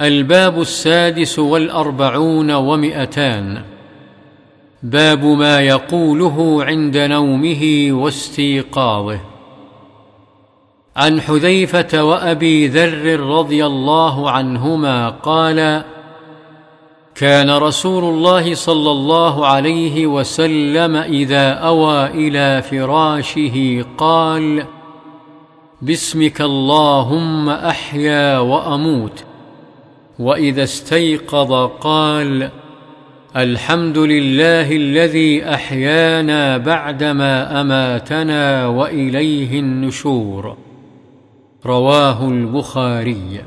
الباب السادس والأربعون ومئتان. باب ما يقوله عند نومه واستيقاظه. عن حذيفة وأبي ذر رضي الله عنهما قال كان رسول الله صلى الله عليه وسلم إذا أوى إلى فراشه قال باسمك اللهم أحيا وأموت. وإذا استيقظ قال الحمد لله الذي أحيانا بعدما أماتنا وإليه النشور. رواه البخاري.